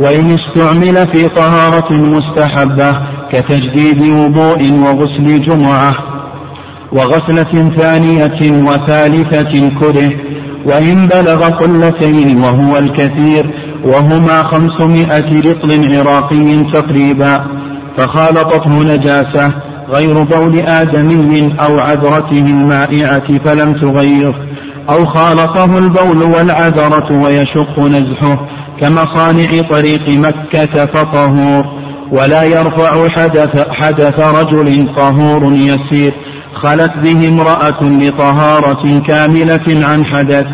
وإن استعمل في طهارة مستحبة كتجديد وضوء وغسل جمعة وغسلة ثانية وثالثة كره وإن بلغ قلتين وهو الكثير وهما خمسمائة رطل عراقي تقريبا فخالطته نجاسة غير بول آدمي أو عذرته المائعة فلم تغير أو خالطه البول والعذرة ويشق نزحه كمصانع طريق مكة فطهور ولا يرفع حدث, حدث رجل طهور يسير. خلت به امرأة لطهارة كاملة عن حدث.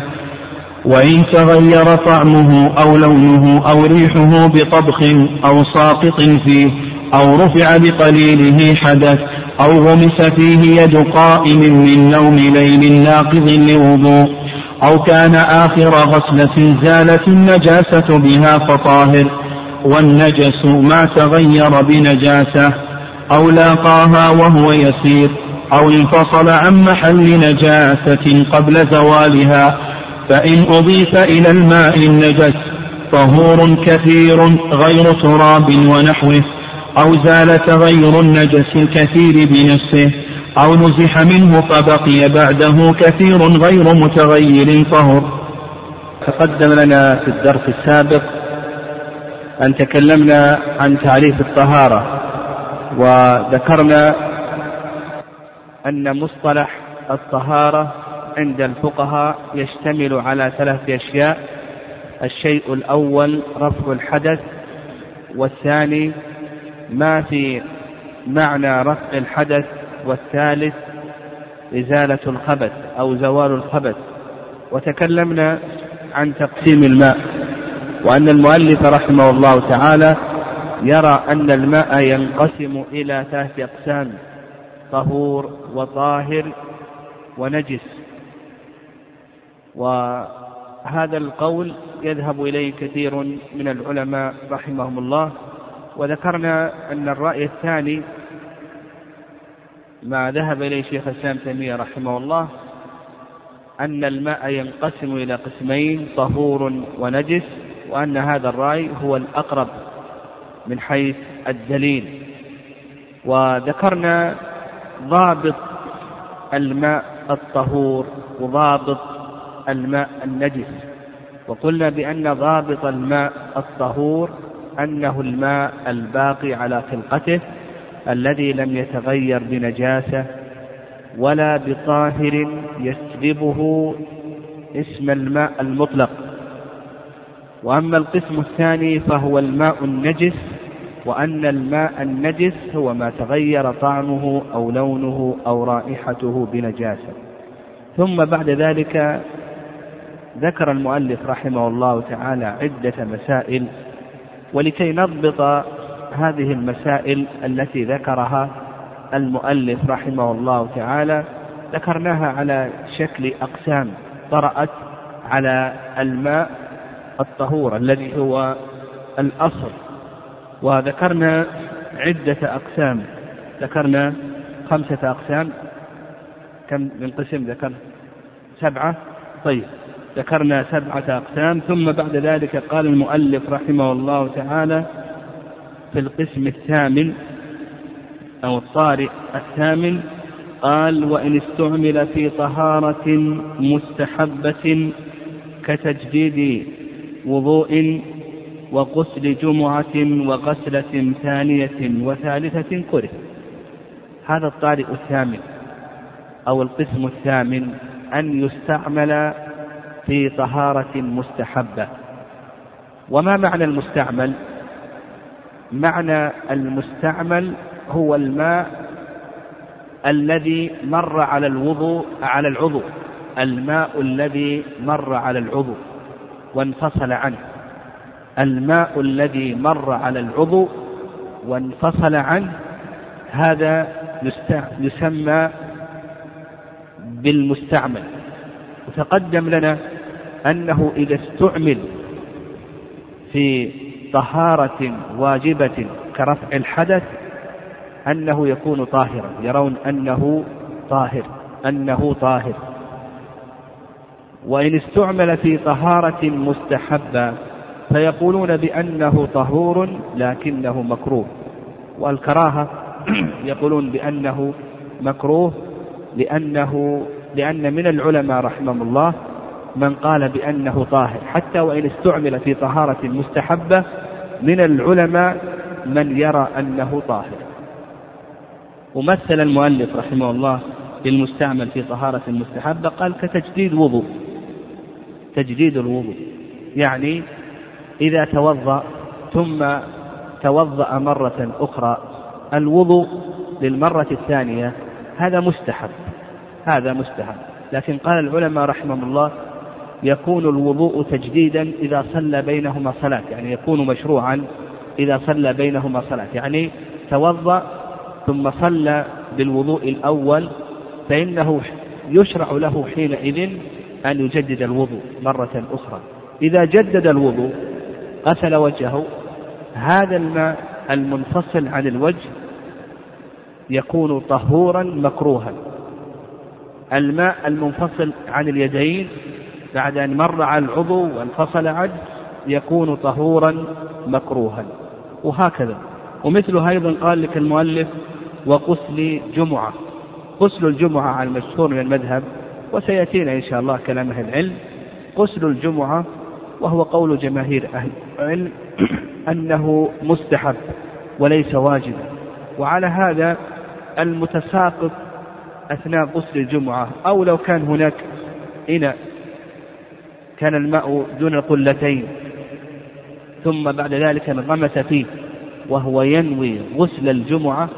وإن تغير طعمه أو لونه أو ريحه بطبخ أو ساقط فيه أو رفع بقليله حدث أو غمس فيه يد قائم من نوم ليل ناقض لوضوء. أو كان آخر غسلة زالت النجاسة بها فطاهر والنجس ما تغير بنجاسة أو لاقاها وهو يسير أو انفصل عن محل نجاسة قبل زوالها فإن أضيف إلى الماء النجس طهور كثير غير تراب ونحوه أو زال تغير النجس الكثير بنفسه. أو نزح منه فبقي بعده كثير غير متغير طهر تقدم لنا في الدرس السابق أن تكلمنا عن تعريف الطهارة وذكرنا أن مصطلح الطهارة عند الفقهاء يشتمل على ثلاثة أشياء الشيء الأول رفع الحدث والثاني ما في معنى رفع الحدث والثالث إزالة الخبث أو زوال الخبث. وتكلمنا عن تقسيم الماء وأن المؤلف رحمه الله تعالى يرى أن الماء ينقسم إلى ثلاثة أقسام طهور وطاهر ونجس. وهذا القول يذهب إليه كثير من العلماء رحمهم الله. وذكرنا أن الرأي الثاني ما ذهب إليه شيخ الإسلام تيمية رحمه الله أن الماء ينقسم إلى قسمين طهور ونجس وأن هذا الرأي هو الأقرب من حيث الدليل. وذكرنا ضابط الماء الطهور وضابط الماء النجس وقلنا بأن ضابط الماء الطهور أنه الماء الباقي على خلقته الذي لم يتغير بنجاسة ولا بطاهر يسلبه اسم الماء المطلق. وأما القسم الثاني فهو الماء النجس وأن الماء النجس هو ما تغير طعمه أو لونه أو رائحته بنجاسة. ثم بعد ذلك ذكر المؤلف رحمه الله تعالى عدة مسائل ولكي نضبط هذه المسائل التي ذكرها المؤلف رحمه الله تعالى. ذكرناها على شكل أقسام طرأت على الماء الطهور الذي هو الأصل. وذكرنا عدة أقسام. ذكرنا خمسة أقسام. كم من قسم ذكر سبعة. طيب ذكرنا سبعة أقسام. ثم بعد ذلك قال المؤلف رحمه الله تعالى في القسم الثامن أو الطارئ الثامن قال وإن استعمل في طهارة مستحبة كتجديد وضوء وغسل جمعة وغسلة ثانية وثالثة كره. هذا الطارئ الثامن أو القسم الثامن أن يستعمل في طهارة مستحبة. وما معنى المستعمل؟ معنى المستعمل هو الماء الذي مر على الوضوء على العضو. الماء الذي مر على العضو وانفصل عنه. الماء الذي مر على العضو وانفصل عنه هذا يسمى بالمستعمل. وتقدم لنا أنه إذا استعمل في طهارة واجبة كرفع الحدث أنه يكون طاهرا. يرون أنه طاهر أنه طاهر. وإن استعمل في طهارة مستحبة فيقولون بأنه طهور لكنه مكروه. والكراهة يقولون بأنه مكروه لأنه لأن من العلماء رحمهم الله من قال بأنه طاهر حتى وإن استعمل في طهارة مستحبة من العلماء من يرى أنه طاهر. ومثل المؤلف رحمه الله بالمستعمل في طهارة مستحبة قال كتجديد وضوء تجديد الوضوء يعني إذا توضأ ثم توضأ مرة أخرى الوضوء للمرة الثانية هذا مستحب هذا مستحب. لكن قال العلماء رحمهم الله يكون الوضوء تجديدا إذا صلى بينهما صلاة يعني يكون مشروعا إذا صلى بينهما صلاة. يعني توضأ ثم صلى بالوضوء الأول فإنه يشرع له حينئذ أن يجدد الوضوء مرة أخرى. إذا جدد الوضوء غسل وجهه هذا الماء المنفصل عن الوجه يكون طهورا مكروها. الماء المنفصل عن اليدين بعد أن مر على العضو وانفصل عنه يكون طهورا مكروها. وهكذا. ومثله أيضا قال لك المؤلف وغسل جمعة. غسل الجمعة على المشهور من المذهب وسيأتينا إن شاء الله كلام أهل العلم. غسل الجمعة وهو قول جماهير أهل العلم أنه مستحب وليس واجبا. وعلى هذا المتساقط أثناء غسل الجمعة أو لو كان هناك إناء. كان الماء دون القلتين ثم بعد ذلك انغمس فيه وهو ينوي غسل الجمعة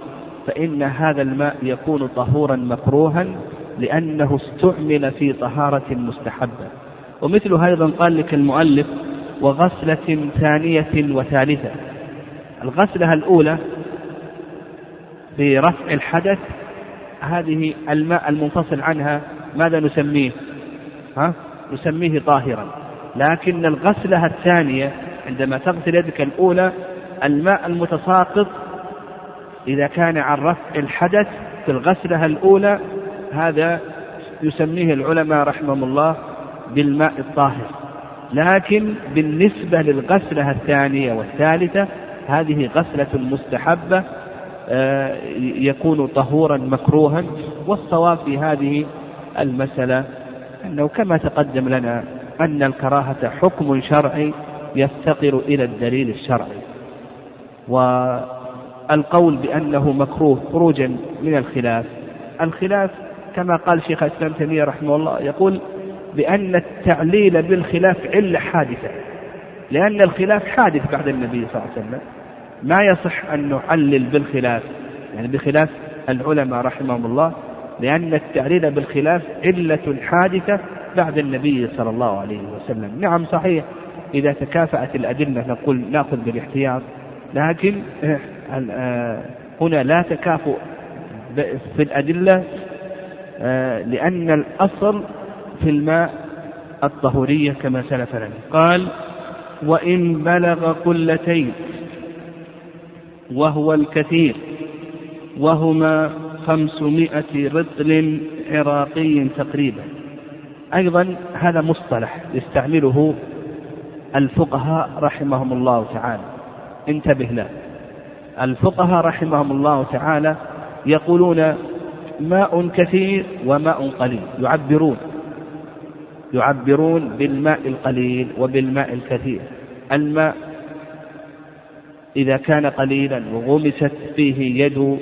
فإن هذا الماء يكون طهورا مكروها لأنه استعمل في طهارة مستحبة. ومثل أيضا قال لك المؤلف وغسلة ثانية وثالثة. الغسلة الأولى برفع الحدث هذه الماء المنفصل عنها ماذا نسميه؟ ها؟ نسميه طاهرا. لكن الغسلة الثانية عندما تغسل يدك الأولى الماء المتساقط إذا كان عن رفع الحدث في الغسلة الأولى هذا يسميه العلماء رحمهم الله بالماء الطاهر. لكن بالنسبة للغسلة الثانية والثالثة هذه غسلة مستحبة آه، يكون طهورا مكروها والصواب في هذه المسألة أنه كما تقدم لنا أن الكراهة حكم شرعي يفتقر إلى الدليل الشرعي. والقول بأنه مكروه خروجا من الخلاف الخلاف كما قال شيخ الإسلام تيمية رحمه الله يقول بأن التعليل بالخلاف علة حادثة. لأن الخلاف حادث بعد النبي صلى الله عليه وسلم. ما يصح أن نعلل بالخلاف يعني بخلاف العلماء رحمهم الله لأن التعليل بالخلاف علة حادثة بعد النبي صلى الله عليه وسلم. نعم صحيح إذا تكافأت الأدلة نقول نأخذ بالاحتياط لكن آه، هنا لا تكافؤ في الأدلة آه، لأن الأصل في الماء الطهورية كما سلف لنا قال وإن بلغ قلتين وهو الكثير وهما خمسمائة رطل عراقي تقريبا. أيضا هذا مصطلح يستعمله الفقهاء رحمهم الله تعالى. انتبه له. الفقهاء رحمهم الله تعالى يقولون ماء كثير وماء قليل. يعبرون. يعبرون بالماء القليل وبالماء الكثير. الماء إذا كان قليلا وغمست فيه يد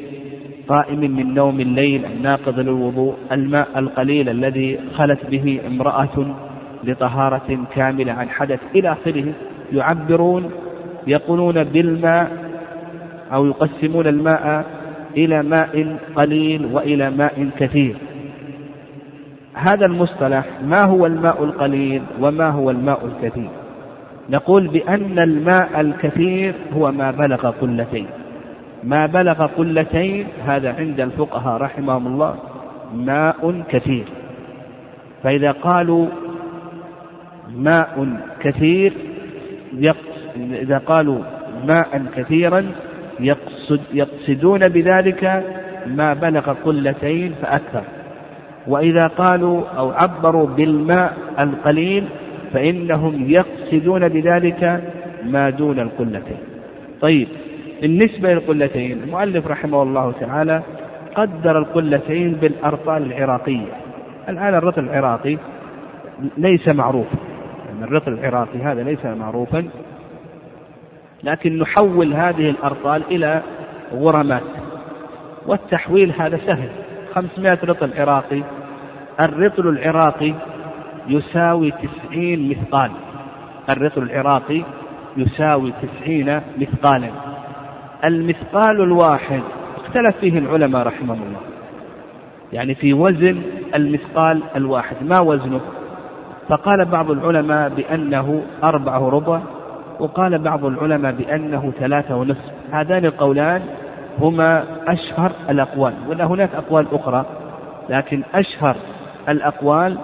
قائم من نوم الليل الناقض للوضوء الماء القليل الذي خلت به امرأة لطهارة كاملة عن حدث إلى آخره يعبرون يقولون بالماء أو يقسمون الماء إلى ماء قليل وإلى ماء كثير. هذا المصطلح ما هو الماء القليل وما هو الماء الكثير؟ نقول بأن الماء الكثير هو ما بلغ قلتين ما بلغ قلتين هذا عند الفقهاء رحمهم الله ماء كثير. فإذا قالوا ماء كثير إذا قالوا ماء كثيرا يقصد يقصدون بذلك ما بلغ قلتين فأكثر. وإذا قالوا أو عبروا بالماء القليل فإنهم يقصدون بذلك ما دون القلتين. طيب بالنسبة للقلتين المؤلف رحمه الله تعالى قدر القلتين بالأرطال العراقية. الآن الرطل العراقي ليس معروفا. يعني الرطل العراقي هذا ليس معروفا. لكن نحول هذه الأرطال إلى غرمات والتحويل هذا سهل. 500 رطل عراقي. الرطل العراقي يساوي 90 مثقال. الرطل العراقي يساوي 90 مثقالا. المثقال الواحد. اختلف فيه العلماء رحمهم الله. يعني في وزن المثقال الواحد. ما وزنه؟ فقال بعض العلماء بأنه أربعة ربع وقال بعض العلماء بأنه ثلاثة ونصف. هذان القولان هما أشهر الأقوال ولا هناك أقوال أخرى لكن أشهر الأقوال.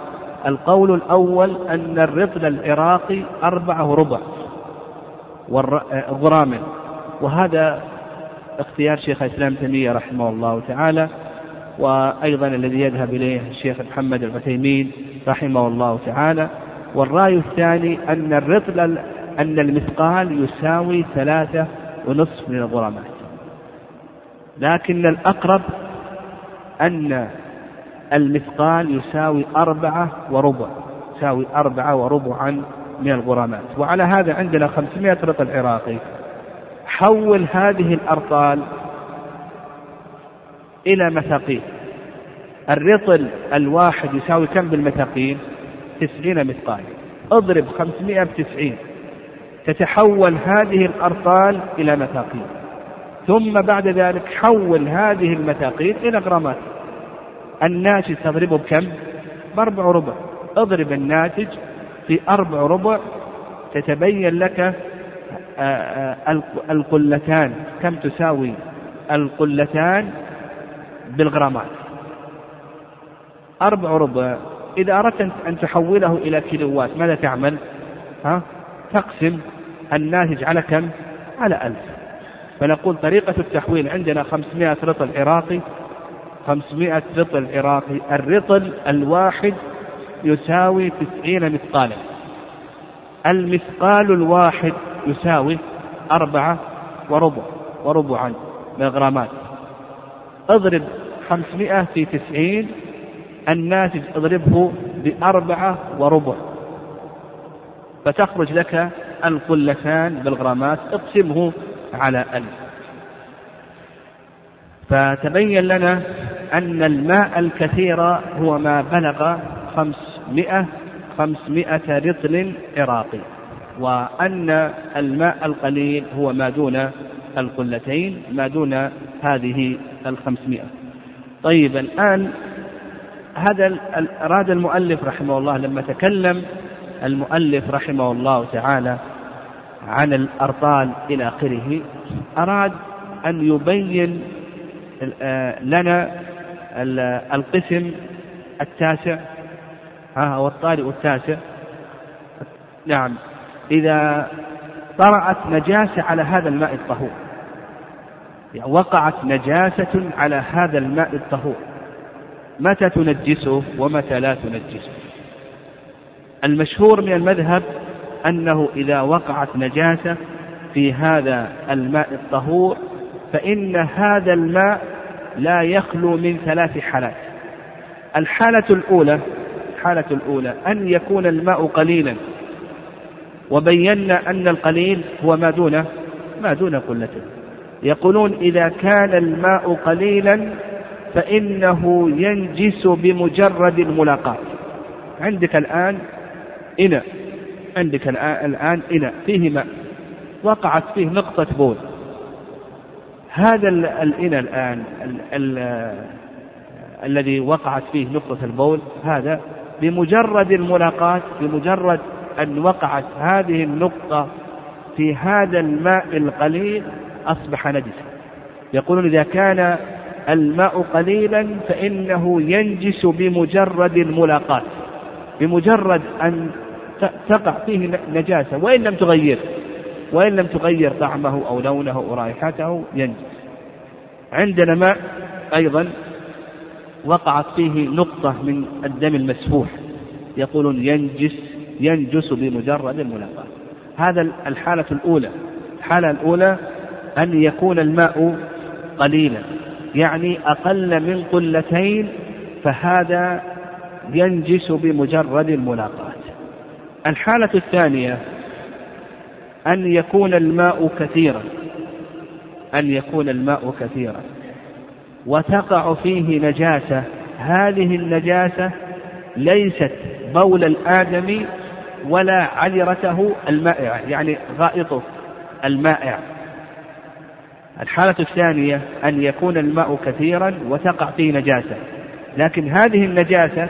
القول الأول أن الرطل العراقي أربعة ربع غراما وهذا اختيار شيخ الإسلام تيمية رحمه الله تعالى وأيضا الذي يذهب إليه الشيخ محمد العثيمين رحمه الله تعالى. والرأي الثاني أن الرطل أن المثقال يساوي ثلاثة ونصف من الغرامات. لكن الأقرب أن المثقال يساوي أربعة وربع يساوي أربعة وربعا من الغرامات. وعلى هذا عندنا 500 رطل عراقي. حول هذه الأرطال إلى مثاقيل. الرطل الواحد يساوي كم بالمثاقيل؟ تسعين مثقال. اضرب خمسمائة بتسعين تتحول هذه الأرطال إلى مثاقيل. ثم بعد ذلك حول هذه المثاقيل إلى غرامات. الناتج تضربه بكم؟ بأربع ربع. اضرب الناتج في أربع ربع تتبين لك القلتان. كم تساوي القلتان بالغرامات؟ أربع ربع. إذا أردت أن تحوله إلى كيلوات ماذا تعمل؟ ها؟ تقسم. الناتج على كم؟ على ألف. فنقول طريقة التحويل عندنا 500 رطل عراقي. 500 رطل عراقي. الرطل الواحد يساوي 90 مثقالا. المثقال الواحد يساوي أربعة وربع وربعا من الغرامات اضرب 500 في 90 الناتج اضربه بأربعة وربع. فتخرج لك القلتان بالغرامات اقسمه على ألف. فتبين لنا أن الماء الكثير هو ما بلغ خمسمائة خمسمائة رطل عراقي وأن الماء القليل هو ما دون القلتين ما دون هذه الخمسمائة. طيب الآن هذا أراد المؤلف رحمه الله لما تكلم المؤلف رحمه الله تعالى عن الأرطال إلى آخره أراد أن يبين آه، لنا القسم التاسع. ها هو الطارئ التاسع. نعم. إذا طرأت نجاسة على هذا الماء الطهور. يعني وقعت نجاسة على هذا الماء الطهور. متى تنجسه ومتى لا تنجسه؟ المشهور من المذهب أنه إذا وقعت نجاسة في هذا الماء الطهور فإن هذا الماء لا يخلو من ثلاث حالات. الحالة الأولى الحالة الأولى أن يكون الماء قليلا. وبينا أن القليل هو ما دون ما دون قلته يقولون إذا كان الماء قليلا فإنه ينجس بمجرد الملاقاة عندك الآن إناء عندك الآن إناء فيه ماء. وقعت فيه نقطة بول. هذا الإناء الآن ال ال الذي وقعت فيه نقطة البول هذا بمجرد الملاقاة بمجرد أن وقعت هذه النقطة في هذا الماء القليل أصبح نجسا. يقولون إذا كان الماء قليلا فإنه ينجس بمجرد الملاقاة بمجرد أن تقع فيه نجاسة. وإن لم تغير وإن لم تغير طعمه أو لونه أو رائحته ينجس. عندنا ماء أيضا وقعت فيه نقطة من الدم المسفوح. يقولون ينجس ينجس بمجرد الملاقاة. هذا الحالة الأولى. الحالة الأولى أن يكون الماء قليلا. يعني أقل من قلتين فهذا ينجس بمجرد الملاقاة. الحالة الثانية أن يكون الماء كثيرا. أن يكون الماء كثيرا. وتقع فيه نجاسة. هذه النجاسة ليست بول الآدمي ولا عذرته المائعة يعني غائطه المائع. الحالة الثانية أن يكون الماء كثيرا وتقع فيه نجاسة. لكن هذه النجاسة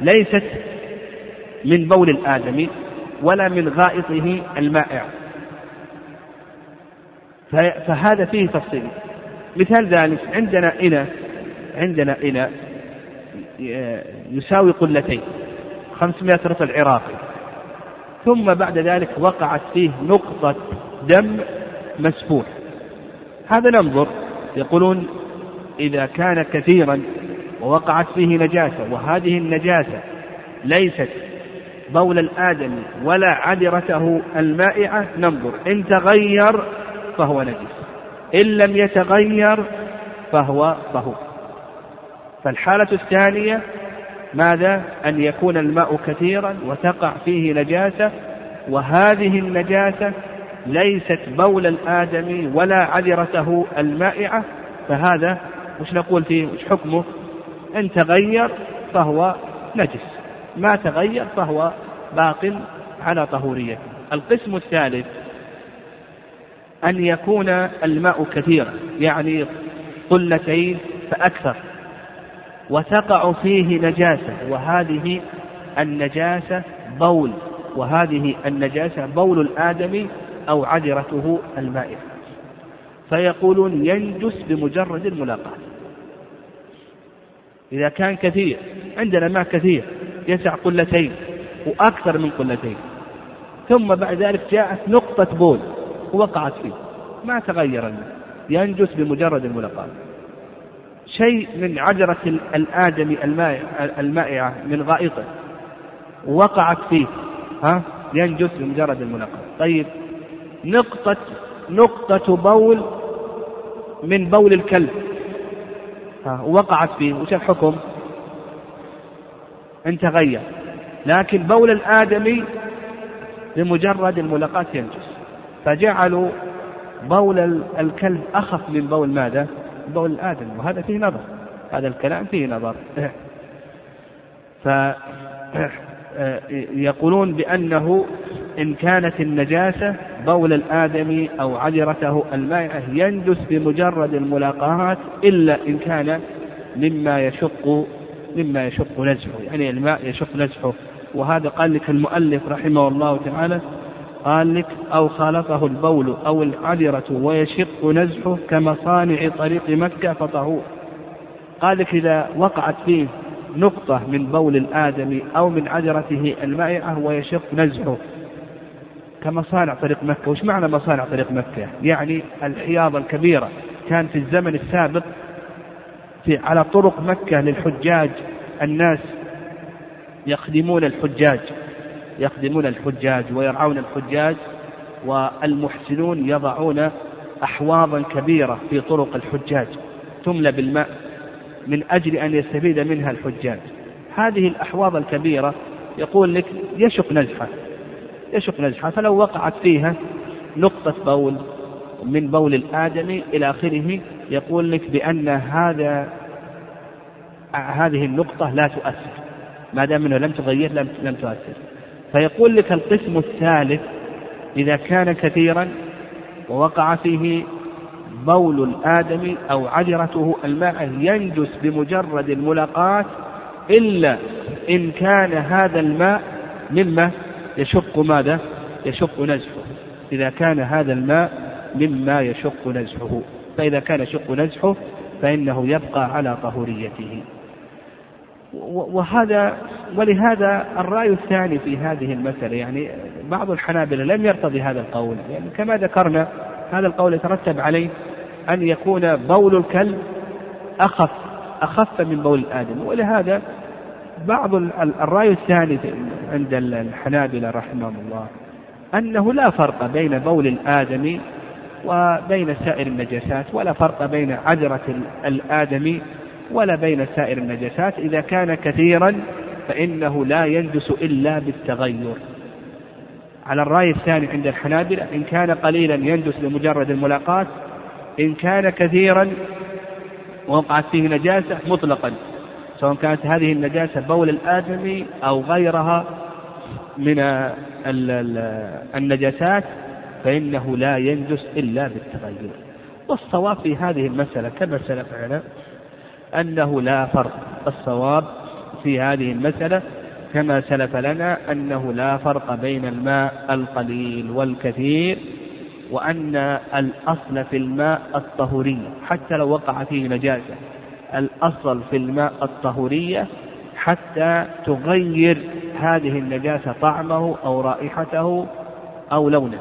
ليست من بول الآدمي ولا من غائطه المائع. فهذا فيه تفصيل. مثال ذلك عندنا إناء عندنا إناء يساوي قلتين 500 رطل عراقي. ثم بعد ذلك وقعت فيه نقطة دم مسفوح. هذا ننظر. يقولون إذا كان كثيرا ووقعت فيه نجاسة وهذه النجاسة ليست بول الآدمي ولا عذرته المائعة ننظر. إن تغير فهو نجس. إن لم يتغير فهو طهور. فالحالة الثانية ماذا؟ أن يكون الماء كثيرا وتقع فيه نجاسة وهذه النجاسة ليست بول الآدمي ولا عذرته المائعة. فهذا وش نقول فيه؟ وش حكمه؟ إن تغير فهو نجس ما تغير فهو باق على طهوريته. القسم الثالث أن يكون الماء كثيرا يعني قلتين فأكثر. وتقع فيه نجاسة وهذه النجاسة بول وهذه النجاسة بول الآدمي أو عذرته المائع فيقولون ينجس بمجرد الملاقاة. إذا كان كثير عندنا ماء كثير يسع قلتين وأكثر من قلتين. ثم بعد ذلك جاءت نقطة بول وقعت فيه. ما تغير الماء. ينجس بمجرد الملاقاة. شيء من عجرة الآدمي المائعة من غائطه. وقعت فيه. ها؟ ينجس بمجرد الملاقاة. طيب نقطة نقطة بول من بول الكلب. ها وقعت فيه. وش الحكم؟ ان تغير لكن بول الآدمي بمجرد الملاقاة ينجس. فجعلوا بول الكلب أخف من بول ماذا؟ بول الآدم وهذا فيه نظر هذا الكلام فيه نظر. فيقولون بأنه إن كانت النجاسة بول الآدمي أو عذرته المائعة ينجس بمجرد الملاقاة إلا إن كان مما يشق مما يشق نزحه يعني الماء يشق نزحه وهذا قال لك المؤلف رحمه الله تعالى قال لك أو خالطه البول أو العذرة ويشق نزحه كمصانع طريق مكة فطهور. قال لك إذا وقعت فيه نقطة من بول الآدمي أو من عذرته المائعة ويشق نزحه كمصانع طريق مكة. وش معنى مصانع طريق مكة؟ يعني الحياض الكبيرة. كان في الزمن السابق في على طرق مكة للحجاج. الناس يخدمون الحجاج. يخدمون الحجاج ويرعون الحجاج والمحسنون يضعون أحواضا كبيرة في طرق الحجاج تملى بالماء من أجل أن يستفيد منها الحجاج. هذه الأحواض الكبيرة يقول لك يشق نزحة يشق نزحة فلو وقعت فيها نقطة بول من بول الآدمي إلى آخره يقول لك بأن هذا هذه النقطة لا تؤثر ما دام إنه لم تغير لم لم تؤثر. فيقول لك القسم الثالث إذا كان كثيرا ووقع فيه بول الآدم أو عجرته الماء ينجس بمجرد الملاقاة إلا إن كان هذا الماء مما يشق ماذا؟ يشق نزحه. إذا كان هذا الماء مما يشق نزحه. فإذا كان يشق نزحه فإنه يبقى على طهوريته. وهذا ولهذا الرأي الثاني في هذه المسألة يعني بعض الحنابلة لم يرتضي هذا القول. يعني كما ذكرنا هذا القول يترتب عليه أن يكون بول الكلب أخف أخف من بول الآدم. ولهذا بعض الرأي الثاني عند الحنابلة رحمهم الله أنه لا فرق بين بول الآدمي وبين سائر النجاسات ولا فرق بين عذرة الآدمي ولا بين سائر النجاسات. إذا كان كثيرا فإنه لا ينجس إلا بالتغير. على الرأي الثاني عند الحنابلة إن كان قليلا ينجس بمجرد الملاقاة إن كان كثيرا وقعت فيه نجاسة مطلقا سواء كانت هذه النجاسة بول الآدمي أو غيرها من النجاسات فإنه لا ينجس إلا بالتغير. والصواب في هذه المسألة كما سلف أنه لا فرق. الصواب في هذه المسألة كما سلف لنا أنه لا فرق بين الماء القليل والكثير وأن الأصل في الماء الطهورية حتى لو وقع فيه نجاسة الأصل في الماء الطهورية حتى تغير هذه النجاسة طعمه أو رائحته أو لونه.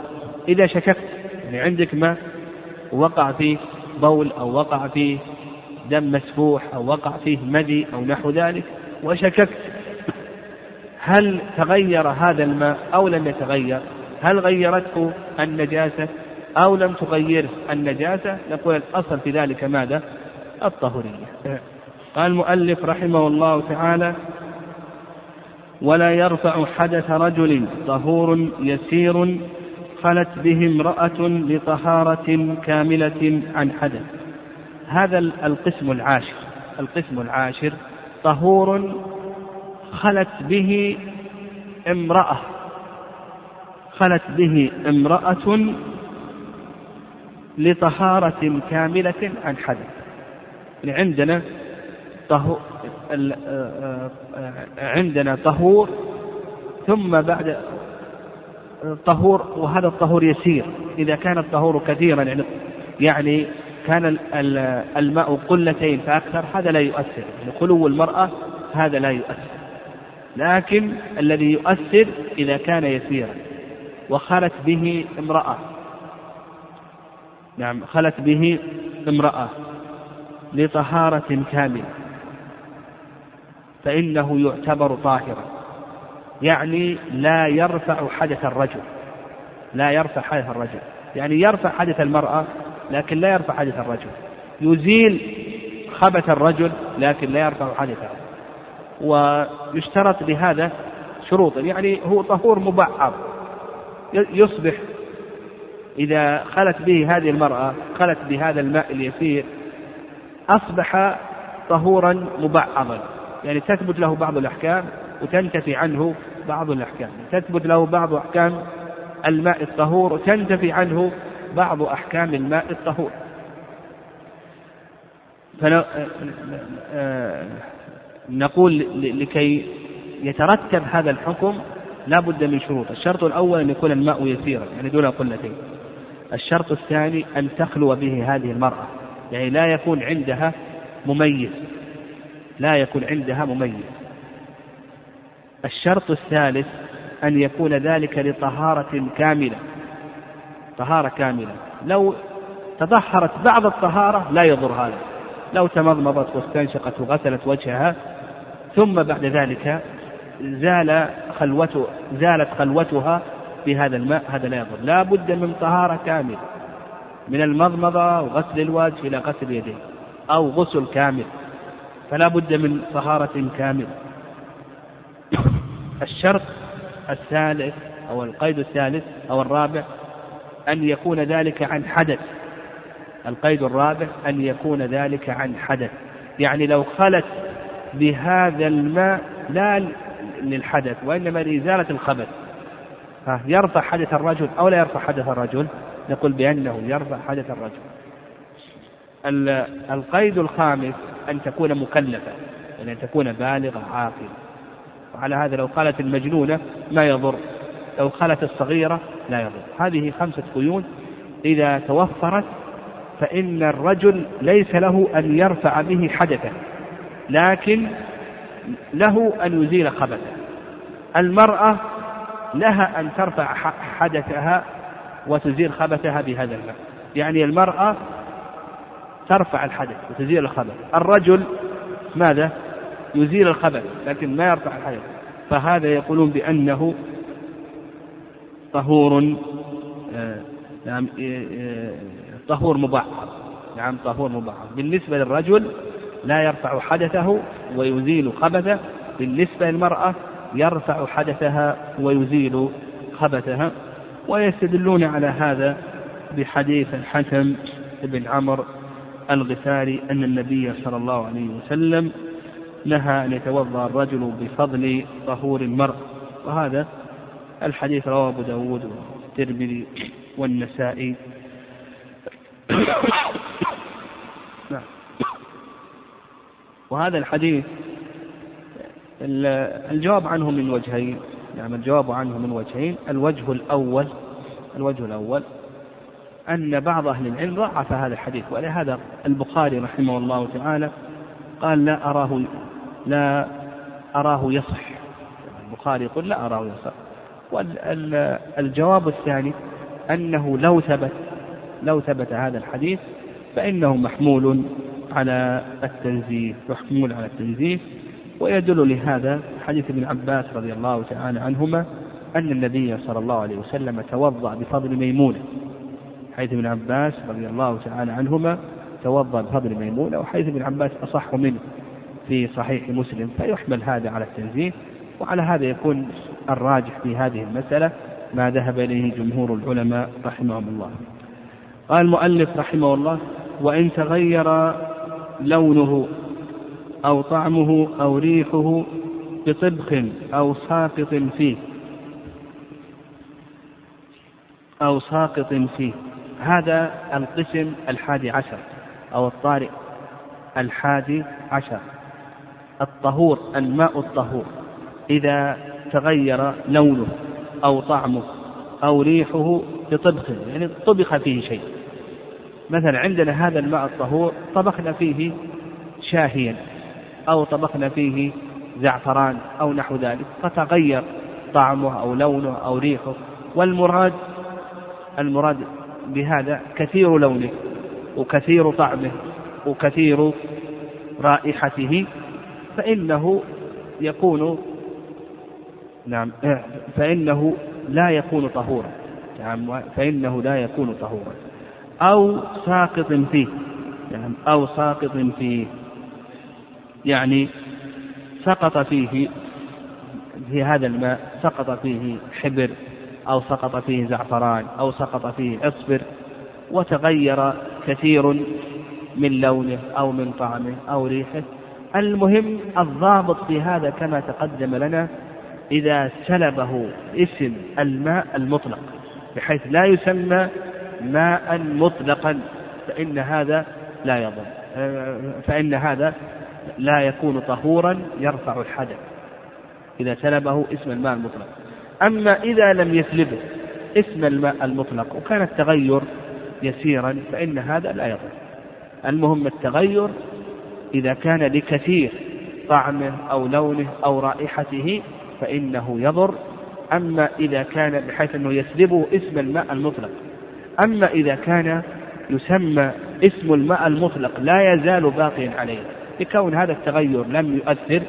إذا شككت يعني عندك ماء وقع فيه بول أو وقع فيه دم مسفوح أو وقع فيه مدي أو نحو ذلك وشككت. هل تغير هذا الماء أو لم يتغير؟ هل غيرته النجاسة أو لم تغيره النجاسة؟ نقول الأصل في ذلك ماذا؟ الطهورية قال المؤلف رحمه الله تعالى ولا يرفع حدث رجل طهور يسير خلت به امرأة لطهارة كاملة عن حدث. هذا القسم العاشر. القسم العاشر طهور خلت به امرأة. خلت به امرأة لطهارة كاملة عن حدث. يعني عندنا طهور عندنا طهور ثم بعد طهور وهذا الطهور يسير. إذا كان الطهور كثيرا يعني يعني كان الماء قلتين فأكثر هذا لا يؤثر. يعني خلو المرأة هذا لا يؤثر. لكن الذي يؤثر إذا كان يسيرا. وخلت به امرأة. نعم خلت به امرأة لطهارة كاملة. فإنه يعتبر طاهرا. يعني لا يرفع حدث الرجل. لا يرفع حدث الرجل. يعني يرفع حدث المرأة لكن لا يرفع حدث الرجل. يزيل خبث الرجل لكن لا يرفع حدثه ويشترط بهذا شروط. يعني هو طهور مبعض. يصبح إذا خلت به هذه المرأة خلت بهذا الماء اليسير أصبح طهورا مبعضا. يعني تثبت له بعض الأحكام وتنتفي عنه بعض الأحكام. تثبت له بعض أحكام الماء الطهور وتنتفي عنه بعض أحكام الماء الطهور. نقول لكي يترتب هذا الحكم لا بد من شروط. الشرط الأول أن يكون الماء يسيرا يعني دون قلتين. الشرط الثاني أن تخلو به هذه المرأة يعني لا يكون عندها مميز. لا يكون عندها مميز. الشرط الثالث أن يكون ذلك لطهارة كاملة. طهارة كاملة. لو تطهرت بعض الطهارة لا يضر هذا. لو تمضمضت واستنشقت وغسلت وجهها ثم بعد ذلك زال خلوته زالت خلوتها بهذا الماء هذا لا يضر. لا بد من طهارة كاملة. من المضمضة وغسل الوجه إلى غسل اليدين أو غسل كامل. فلا بد من طهارة كاملة. الشرط الثالث أو القيد الثالث أو الرابع أن يكون ذلك عن حدث. القيد الرابع أن يكون ذلك عن حدث. يعني لو خلت بهذا الماء لا للحدث وإنما لإزالة الخبث يرفع حدث الرجل أو لا يرفع حدث الرجل؟ نقول بأنه يرفع حدث الرجل. القيد الخامس أن تكون مكلفة يعني أن تكون بالغة عاقلة. وعلى هذا لو قالت المجنونة ما يضر. لو قالت الصغيرة لا يضر. هذه خمسة قيود. إذا توفرت فإن الرجل ليس له أن يرفع به حدثا لكن له أن يزيل خبثه. المرأة لها أن ترفع حدثها وتزيل خبثها بهذا الماء يعني المرأة ترفع الحدث وتزيل الخبث. الرجل ماذا؟ يزيل الخبث لكن ما يرفع الحدث. فهذا يقولون بأنه طهور نعم طهور مبعض نعم طهور مبعض بالنسبة للرجل لا يرفع حدثه ويزيل خبثه. بالنسبة للمرأة يرفع حدثها ويزيل خبثها. ويستدلون على هذا بحديث الحكم بن عمرو الغفاري أن النبي صلى الله عليه وسلم نهى أن يتوضأ الرجل بفضل طهور المرء. وهذا الحديث رواه أبو داود والترمذي والنسائي. نعم. وهذا الحديث الجواب عنه من وجهين. يعني الجواب عنه من وجهين. الوجه الأول الوجه الأول أن بعض أهل العلم ضعف هذا الحديث. ولهذا البخاري رحمه الله تعالى قال لا أراه لا أراه يصح. البخاري يقول لا أراه يصح. والجواب الثاني أنه لو ثبت لو ثبت هذا الحديث فإنه محمول على التنزيه محمول على التنزيه. ويدل لهذا حديث ابن عباس رضي الله تعالى عنهما أن النبي صلى الله عليه وسلم توضأ بفضل ميمونة. حيث ابن عباس رضي الله تعالى عنهما توضأ بفضل ميمونة وحيث ابن عباس أصح منه في صحيح مسلم. فيحمل هذا على التنزيه. وعلى هذا يكون الراجح في هذه المسألة ما ذهب إليه جمهور العلماء رحمهم الله. قال المؤلف رحمه الله وإن تغير لونه أو طعمه أو ريحه بطبخ أو ساقط فيه أو ساقط فيه. هذا القسم الحادي عشر أو الطارئ الحادي عشر. الطهور الماء الطهور. إذا تغير لونه أو طعمه أو ريحه بطبخ يعني طبخ فيه شيء. مثلا عندنا هذا الماء الطهور طبخنا فيه شاهيا أو طبخنا فيه زعفران أو نحو ذلك فتغير طعمه أو لونه أو ريحه. والمراد المراد بهذا كثير لونه وكثير طعمه وكثير رائحته فإنه يكون نعم. فإنه لا يكون طهورا. نعم فإنه لا يكون طهورا. أو ساقط فيه. نعم أو ساقط فيه. يعني سقط فيه في هذا الماء سقط فيه حبر أو سقط فيه زعفران أو سقط فيه عصفر وتغير كثير من لونه أو من طعمه أو ريحه. المهم الضابط في هذا كما تقدم لنا إذا سلبه اسم الماء المطلق بحيث لا يسمى ماء مطلقا فإن هذا لا يضر. فإن هذا لا يكون طهورا يرفع الحدث إذا سلبه اسم الماء المطلق. أما إذا لم يسلبه اسم الماء المطلق وكان التغير يسيرا فإن هذا لا يضر. المهم التغير إذا كان لكثير طعمه أو لونه أو رائحته فإنه يضر. أما إذا كان بحيث أنه يسلبه اسم الماء المطلق. أما إذا كان يسمى اسم الماء المطلق لا يزال باقيا عليه. لكون هذا التغير لم يؤثر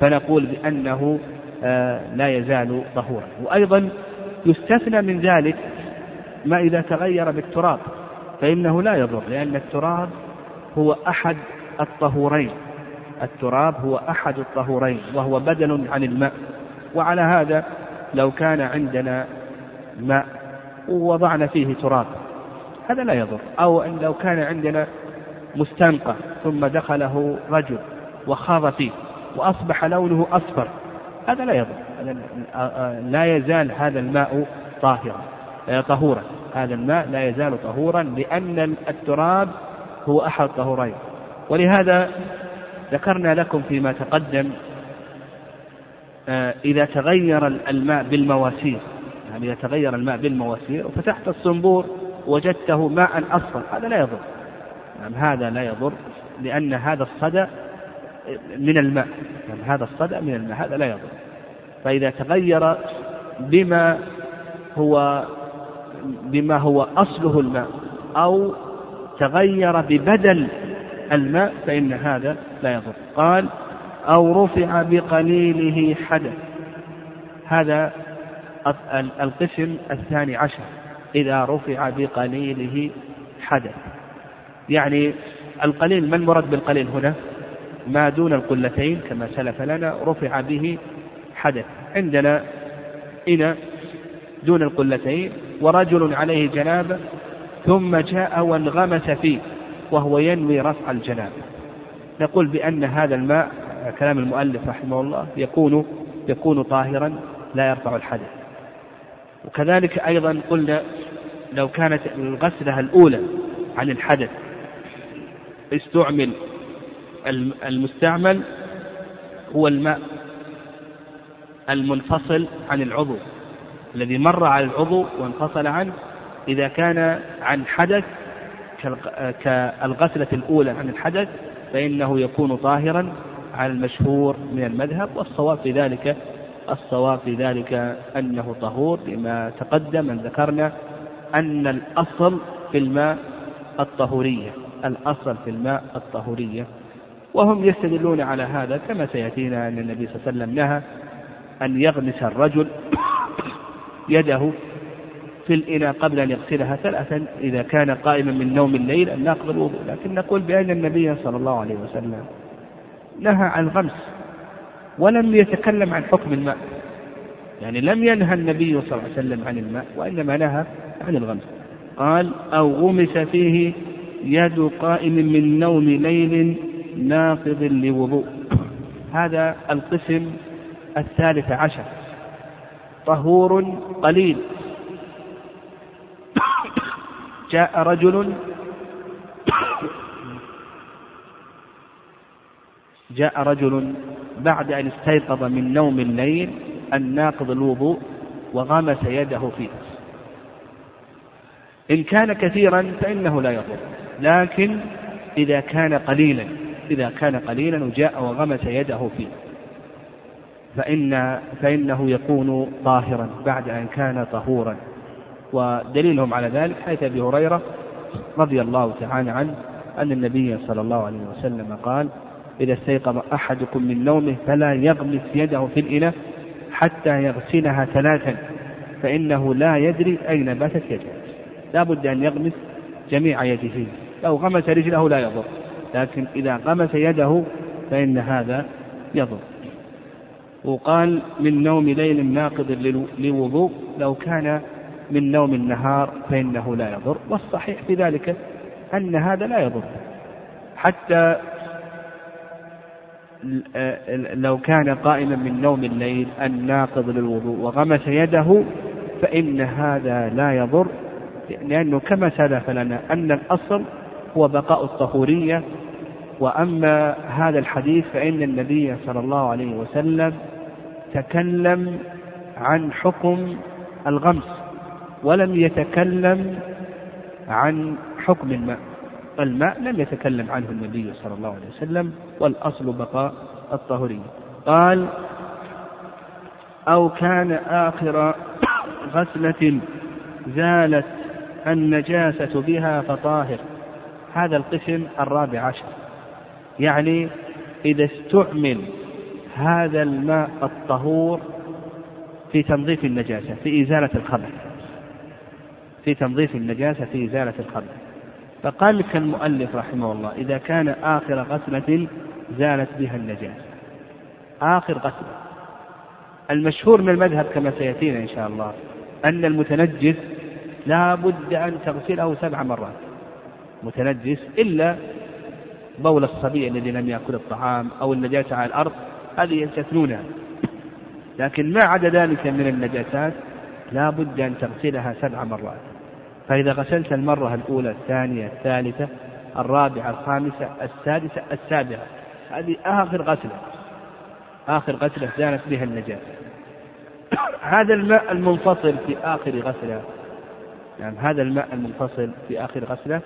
فنقول بأنه آه، لا يزال طهورا وأيضا يستثنى من ذلك ما إذا تغير بالتراب فإنه لا يضر لأن التراب هو أحد الطهورين. التراب هو أحد الطهورين وهو بدل عن الماء. وعلى هذا لو كان عندنا ماء ووضعنا فيه تراب هذا لا يضر. أو أن لو كان عندنا مستنقع ثم دخله رجل وخاض فيه وأصبح لونه أصفر هذا لا يضر. لا يزال هذا الماء طاهرا طهورا. هذا الماء لا يزال طهورا لأن التراب هو أحد الطهورين ولهذا ذكرنا لكم فيما تقدم آه، إذا تغير الماء بالمواسير. يعني إذا تغير الماء بالمواسير وفتحت الصنبور وجدته ماء أصفر هذا لا يضر. يعني هذا لا يضر لأن هذا الصدى من الماء. يعني هذا الصدى من الماء هذا لا يضر. فإذا تغير بما هو بما هو أصله الماء أو تغير ببدل الماء فإن هذا لا يضر. قال أو رفع بقليله حدث. هذا القسم الثاني عشر إذا رفع بقليله حدث. يعني القليل ما المراد بالقليل هنا؟ ما دون القلتين كما سلف لنا رفع به حدث. عندنا إناء دون القلتين ورجل عليه جنابة ثم جاء وانغمس فيه وهو ينوي رفع الجنابة نقول بأن هذا الماء كلام المؤلف رحمه الله يكون يكون طاهرا لا يرفع الحدث. وكذلك أيضا قلنا لو كانت الغسلة الأولى عن الحدث استعمل المستعمل هو الماء المنفصل عن العضو الذي مر على العضو وانفصل عنه إذا كان عن حدث كالغسلة الأولى عن الحدث فإنه يكون طاهرا على المشهور من المذهب والصواب في ذلك الصواب في ذلك أنه طهور لما تقدم أن ذكرنا أن الأصل في الماء الطهورية الأصل في الماء الطهورية. وهم يستدلون على هذا كما سيأتينا أن النبي صلى الله عليه وسلم نهى أن يغمس الرجل يده في الإناء قبل أن يغسلها ثلاثا إذا كان قائما من نوم الليل أن ناقض الوضوء. لكن نقول بأن النبي صلى الله عليه وسلم نهى عن الغمس ولم يتكلم عن حكم الماء. يعني لم ينهى النبي صلى الله عليه وسلم عن الماء وإنما نهى عن الغمس. قال أو غمس فيه يد قائم من نوم ليل ناقض لوضوء. هذا القسم الثالث عشر. طهور قليل. جاء رجل جاء رجل بعد أن استيقظ من نوم الليل الناقض الوضوء وغمس يده فيه إن كان كثيرا فإنه لا يضر. لكن إذا كان قليلا إذا كان قليلا وجاء وغمس يده فيه فإن فإنه يكون طاهرا بعد أن كان طهورا. ودليلهم على ذلك حيث أبي هريرة رضي الله تعالى عنه أن النبي صلى الله عليه وسلم قال إذا استيقظ أحدكم من نومه فلا يغمس يده في الإناء حتى يغسلها ثلاثا فإنه لا يدري أين باتت يده. لا بد أن يغمس جميع يده. لو غمس رجله لا يضر لكن إذا غمس يده فإن هذا يضر. وقال من نوم ليل ناقض لوضوء لو كان من نوم النهار فإنه لا يضر. والصحيح في ذلك أن هذا لا يضر. حتى لو كان قائما من نوم الليل الناقض للوضوء وغمس يده فإن هذا لا يضر لأنه كما سلف لنا أن الأصل هو بقاء الطهورية. وأما هذا الحديث فإن النبي صلى الله عليه وسلم تكلم عن حكم الغمس ولم يتكلم عن حكم الماء. الماء لم يتكلم عنه النبي صلى الله عليه وسلم والأصل بقاء الطهورية قال أو كان آخر غسلة زالت النجاسة بها فطاهر. هذا القسم الرابع عشر. يعني إذا استعمل هذا الماء الطهور في تنظيف النجاسة في إزالة الخبث في تنظيف النجاسة في إزالة الخبث فقال لك المؤلف رحمه الله إذا كان آخر غسلة زالت بها النجاسة آخر غسلة. المشهور من المذهب كما سيأتينا إن شاء الله أن المتنجس لا بد أن تغسله سبع مرات. متنجس إلا بول الصبي الذي لم يأكل الطعام أو النجاسة على الأرض هذه يستثنونها. لكن ما عدا ذلك من النجاسات لا بد أن تغسلها سبع مرات. فإذا غسلت المرة الأولى الثانية الثالثة الرابعة الخامسة السادسة السابعة هذه آخر غسلة. آخر غسلة زالت بها النجاسة هذا الماء المنفصل في آخر غسلة. يعني هذا الماء المنفصل في آخر غسلة.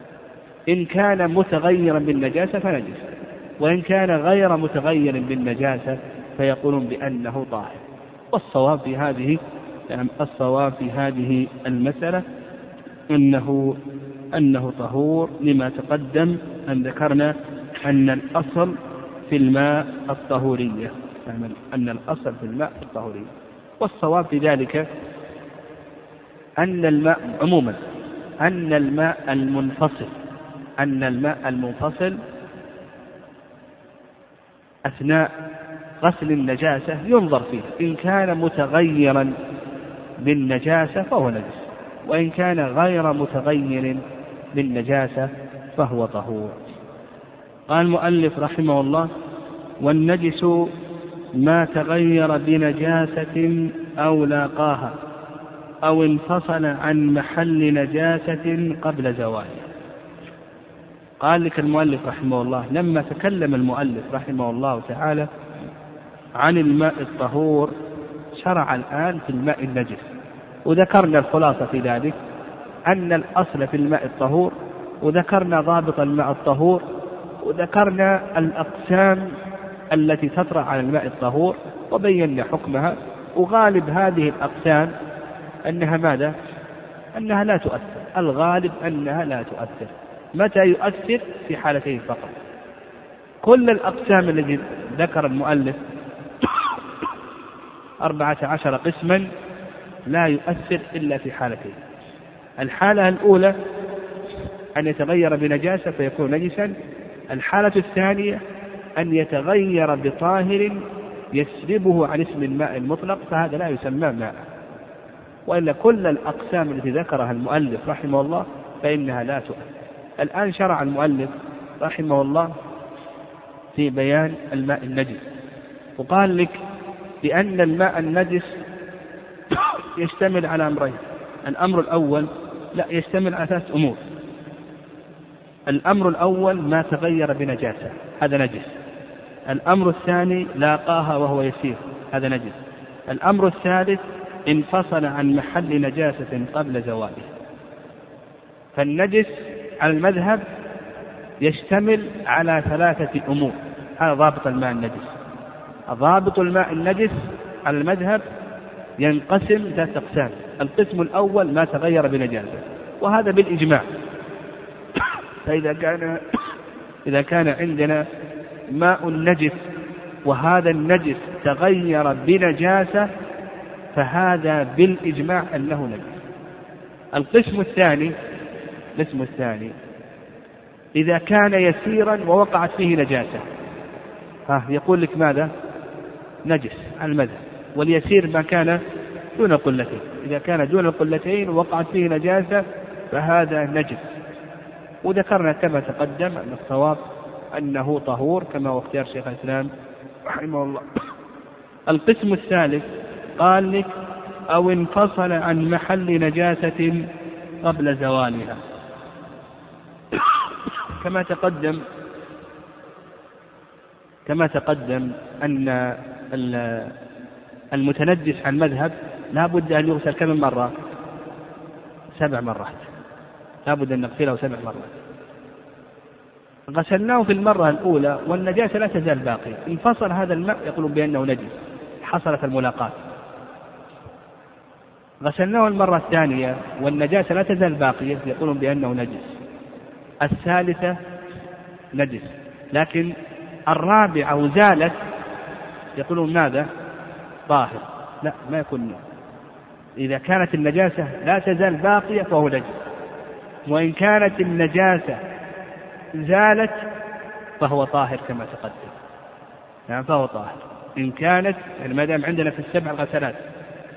إن كان متغيرا بالنجاسة فنجس. وإن كان غير متغير بالنجاسة فيقولون بأنه طاهر والصواب في هذه يعني الصواب في هذه المسألة أنه أنه طهور لما تقدم أن ذكرنا أن الأصل في الماء الطهورية يعني أن الأصل في الماء الطهورية. والصواب في ذلك أن الماء عموما أن الماء المنفصل أن الماء المنفصل أثناء غسل النجاسة ينظر فيه. إن كان متغيرا بالنجاسة فهو نجس. وإن كان غير متغير بالنجاسة فهو طهور. قال المؤلف رحمه الله والنجس ما تغير بنجاسة أو لاقاها أو انفصل عن محل نجاسة قبل زواله قال لك المؤلف رحمه الله لما تكلم المؤلف رحمه الله تعالى عن الماء الطهور شرع الآن في الماء النجس. وذكرنا الخلاصة في ذلك أن الأصل في الماء الطهور وذكرنا ضابط الماء الطهور وذكرنا الأقسام التي تطرأ على الماء الطهور وبينا حكمها وغالب هذه الأقسام أنها ماذا؟ أنها لا تؤثر. الغالب أنها لا تؤثر. متى يؤثر؟ في حالتين فقط. كل الأقسام التي ذكر المؤلف أربعة عشر قسما لا يؤثر إلا في حالتين. الحالة الأولى أن يتغير بنجاسة فيكون نجسا. الحالة الثانية أن يتغير بطاهر يسلبه عن اسم الماء المطلق فهذا لا يسمى ماء. وإلا كل الأقسام التي ذكرها المؤلف رحمه الله فإنها لا تؤثر. الآن شرع المؤلف رحمه الله في بيان الماء النجس. وقال لك بأن الماء النجس يشتمل على أمرين. الأمر الأول لا يشتمل على ثلاث أمور. الأمر الأول ما تغير بنجاسة. هذا نجس. الأمر الثاني لاقاها وهو يسير. هذا نجس. الأمر الثالث انفصل عن محل نجاسة قبل زواله فالنجس على المذهب يشتمل على ثلاثة أمور. هذا ضابط الماء النجس. ضابط الماء النجس على المذهب ينقسم ثلاثة أقسام. القسم الأول ما تغير بنجاسة وهذا بالإجماع. فإذا كان إذا كان عندنا ماء نجس وهذا النجس تغير بنجاسة فهذا بالإجماع أنه نجس. القسم الثاني القسم الثاني إذا كان يسيرا ووقعت فيه نجاسة. ها يقول لك ماذا؟ نجس على المذهب. واليسير ما كان دون القلتين إذا كان دون القلتين ووقعت فيه نجاسة فهذا نجس. وذكرنا كما تقدم أن الصواب أنه طهور كما هو اختيار شيخ الإسلام رحمه الله. القسم الثالث قال لك أو انفصل عن محل نجاسة قبل زوالها. كما تقدم كما تقدم أن المتنجس عن مذهب لا بد أن يغسل كم مرة؟ سبع مرات. لا بد أن نغسله سبع مرات. غسلناه في المرة الأولى والنجاسة لا تزال باقية. انفصل هذا الماء يقولون بأنه نجس. حصلت الملاقاة غسلناه المرة الثانية والنجاسة لا تزال باقية يقولون بأنه نجس. الثالثة نجس. لكن الرابعة زالت يقولون ماذا؟ طاهر. لا ما يكون إذا كانت النجاسة لا تزال باقية فهو نجس. وإن كانت النجاسة زالت فهو طاهر كما تقدم. نعم فهو طاهر. إن كانت يعني ما دام عندنا في السبع غسلات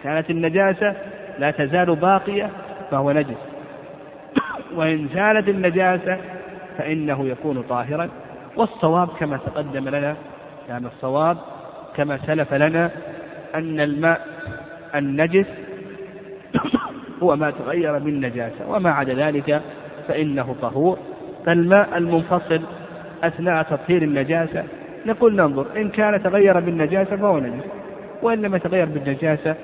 كانت النجاسة لا تزال باقية فهو نجس. وإن زالت النجاسة فإنه يكون طاهرا. والصواب كما تقدم لنا يعني الصواب كما سلف لنا أن الماء النجس هو ما تغير بالنجاسة وما عدا ذلك فإنه طهور. فالماء المنفصل أثناء تطهير النجاسة نقول ننظر إن كان تغير بالنجاسة فهو نجس وإن لم يتغير بالنجاسة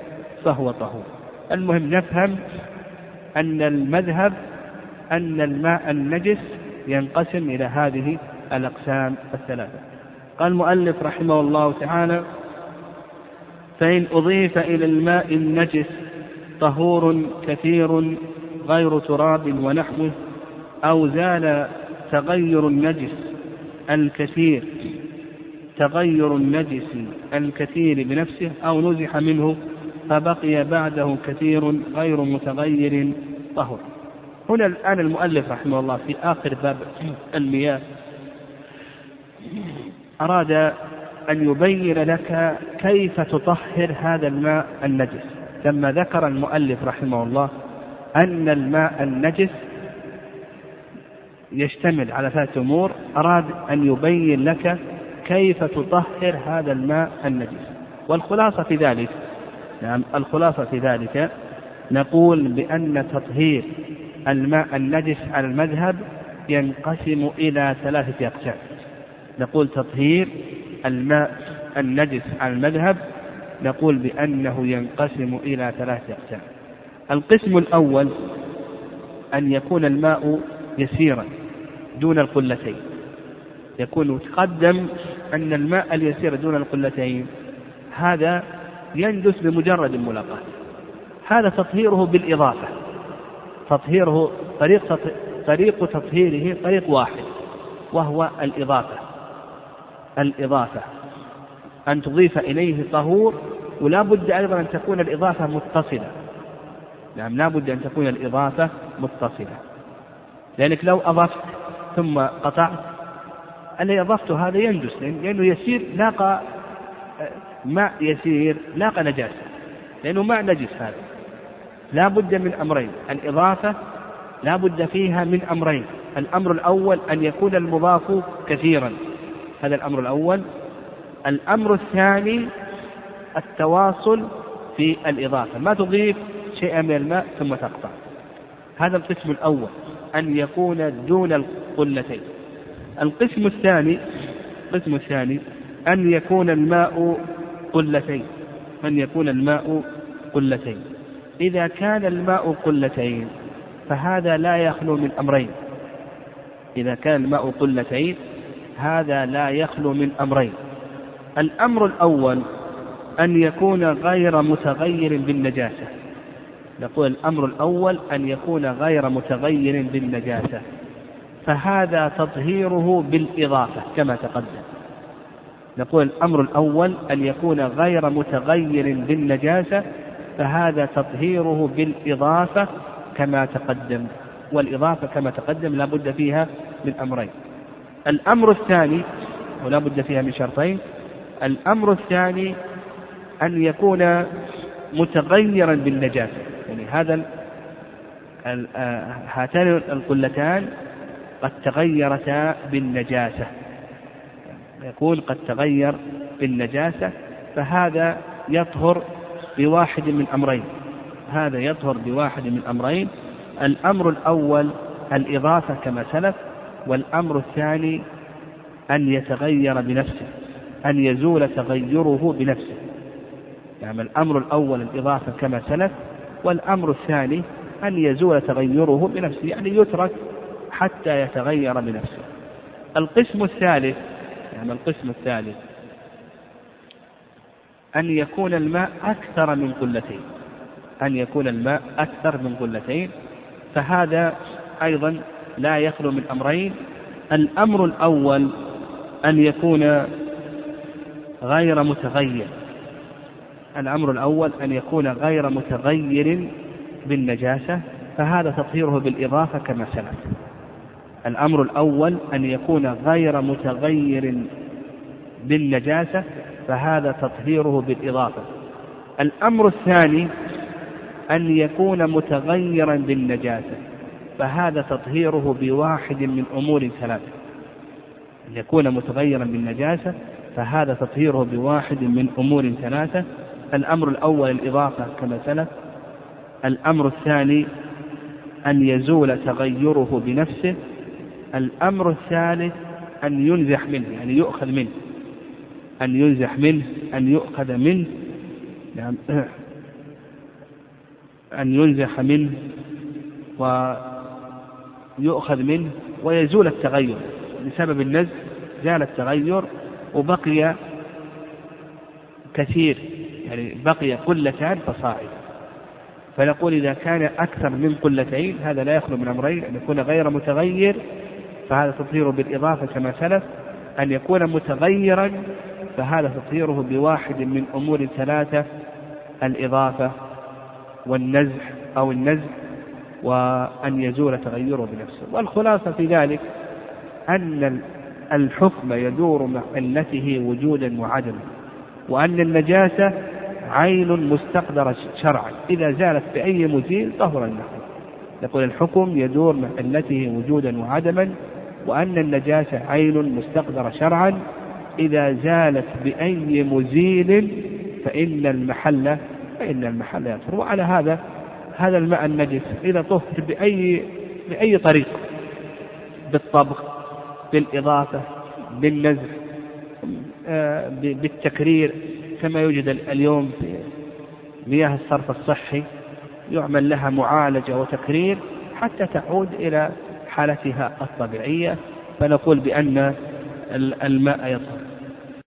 فهو طهور. المهم نفهم أن المذهب أن الماء النجس ينقسم إلى هذه الأقسام الثلاثة. قال المؤلف رحمه الله تعالى فإن أضيف إلى الماء النجس طهور كثير غير تراب ونحوه أو زال تغير النجس الكثير تغير النجس الكثير بنفسه أو نزح منه فبقي بعده كثير غير متغير طهر هنا الآن المؤلف رحمه الله في آخر باب المياه أراد أن يبين لك كيف تطهر هذا الماء النجس. لما ذكر المؤلف رحمه الله أن الماء النجس يشتمل على ثلاثة أمور أراد أن يبين لك كيف تطهر هذا الماء النجس. والخلاصة في ذلك نعم الخلاصة في ذلك نقول بأن تطهير الماء النجس على المذهب ينقسم إلى ثلاثة أقسام. نقول تطهير الماء النجس على المذهب نقول بأنه ينقسم إلى ثلاثة أقسام. القسم الأول أن يكون الماء يسيرا دون القلتين. يكون تقدم أن الماء اليسير دون القلتين. هذا يندس بمجرد الملاقاة. هذا تطهيره بالإضافة. تطهيره طريق طريق تطهيره طريق واحد وهو الإضافة. الإضافة. أن تضيف إليه طهور ولا بد أيضا أن تكون الإضافة متصلة. نعم لا بد أن تكون الإضافة متصلة. لأنك لو أضفت ثم قطعت الذي أضفته هذا ينجس لأنه يسير لاقى ماء يسير لاقى نجاسة. لأنه ماء نجس هذا. لا بد من أمرين. الإضافة لا بد فيها من أمرين. الأمر الأول أن يكون المضاف كثيرا. هذا الأمر الأول. الأمر الثاني التواصل في الإضافة. ما تضيف شيئا من الماء ثم تقطع. هذا القسم الأول أن يكون دون القلتين. القسم الثاني القسم الثاني أن يكون الماء قلتين. أن يكون الماء قلتين. إذا كان الماء قلتين فهذا لا يخلو من أمرين. إذا كان الماء قلتين هذا لا يخلو من أمرين. الأمر الأول أن يكون غير متغير بالنجاسة. نقول الأمر الأول أن يكون غير متغير بالنجاسة. فهذا تطهيره بالإضافة كما تقدم. نقول الأمر الأول أن يكون غير متغير بالنجاسة فهذا تطهيره بالإضافة كما تقدم. والإضافة كما تقدم لا بد فيها من أمرين. الأمر الثاني ولا بد فيها من شرطين الأمر الثاني أن يكون متغيرا بالنجاسة. يعني هذا آه، هاتان القلتان قد تغيرتا بالنجاسة. يكون قد تغير بالنجاسة فهذا يطهر بواحد من أمرين. هذا يطهر بواحد من أمرين. الأمر الأول الإضافة كما سلف والأمر الثاني أن يتغير بنفسه أن يزول تغيره بنفسه. يعني الأمر الأول الإضافة كما سلف والأمر الثاني أن يزول تغيره بنفسه يعني يترك حتى يتغير بنفسه. القسم الثالث يعني القسم الثالث أن يكون الماء أكثر من قلتين. أن يكون الماء أكثر من قلتين فهذا أيضا لا يخلو من أمرين. الأمر الأول أن يكون غير متغير. الأمر الأول أن يكون غير متغير بالنجاسة فهذا تطهيره بالإضافة كما سلف. الأمر الأول أن يكون غير متغير بالنجاسة فهذا تطهيره بالإضافة. الأمر الثاني أن يكون متغيرا بالنجاسة. فهذا تطهيره بواحد من أمور ثلاثة أن يكون متغيرا بالنجاسة فهذا تطهيره بواحد من أمور ثلاثة الأمر الأول الإضافة كما سلف. الأمر الثاني أن يزول تغيره بنفسه. الأمر الثالث أن ينزح منه يعني يؤخذ منه. أن ينزح منه أن يؤخذ منه. نعم. أن ينزح منه. ويؤخذ منه ويزول التغير. بسبب النزع زال التغير وبقي كثير يعني بقي قلتان فصاعد. فنقول إذا كان أكثر من قلتين هذا لا يخلو من أمرين أن يكون غير متغير فهذا تطهيره بالإضافة كما سلف. أن يكون متغيرا فهذا تطهيره بواحد من أمور ثلاثة الإضافة والنزح أو النزع وأن يزول تغيره بنفسه. والخلاصة في ذلك أن الحكم يدور مع علته وجودا وعدما وأن النجاسة عين مستقدرة شرعا. إذا زالت بأي مزيل طهر النحو. يقول الحكم يدور مع علته وجودا وعدما وأن النجاسة عين مستقدرة شرعا. إذا زالت بأي مزيل فإن المحل فإن المحل يطهر. وعلى هذا هذا الماء النجس إذا طهر بأي بأي طريق؟ بالطبخ بالإضافة بالنزع آه، بالتكرير كما يوجد اليوم في مياه الصرف الصحي يعمل لها معالجة وتكرير حتى تعود إلى حالتها الطبيعية فنقول بأن الماء يطهر.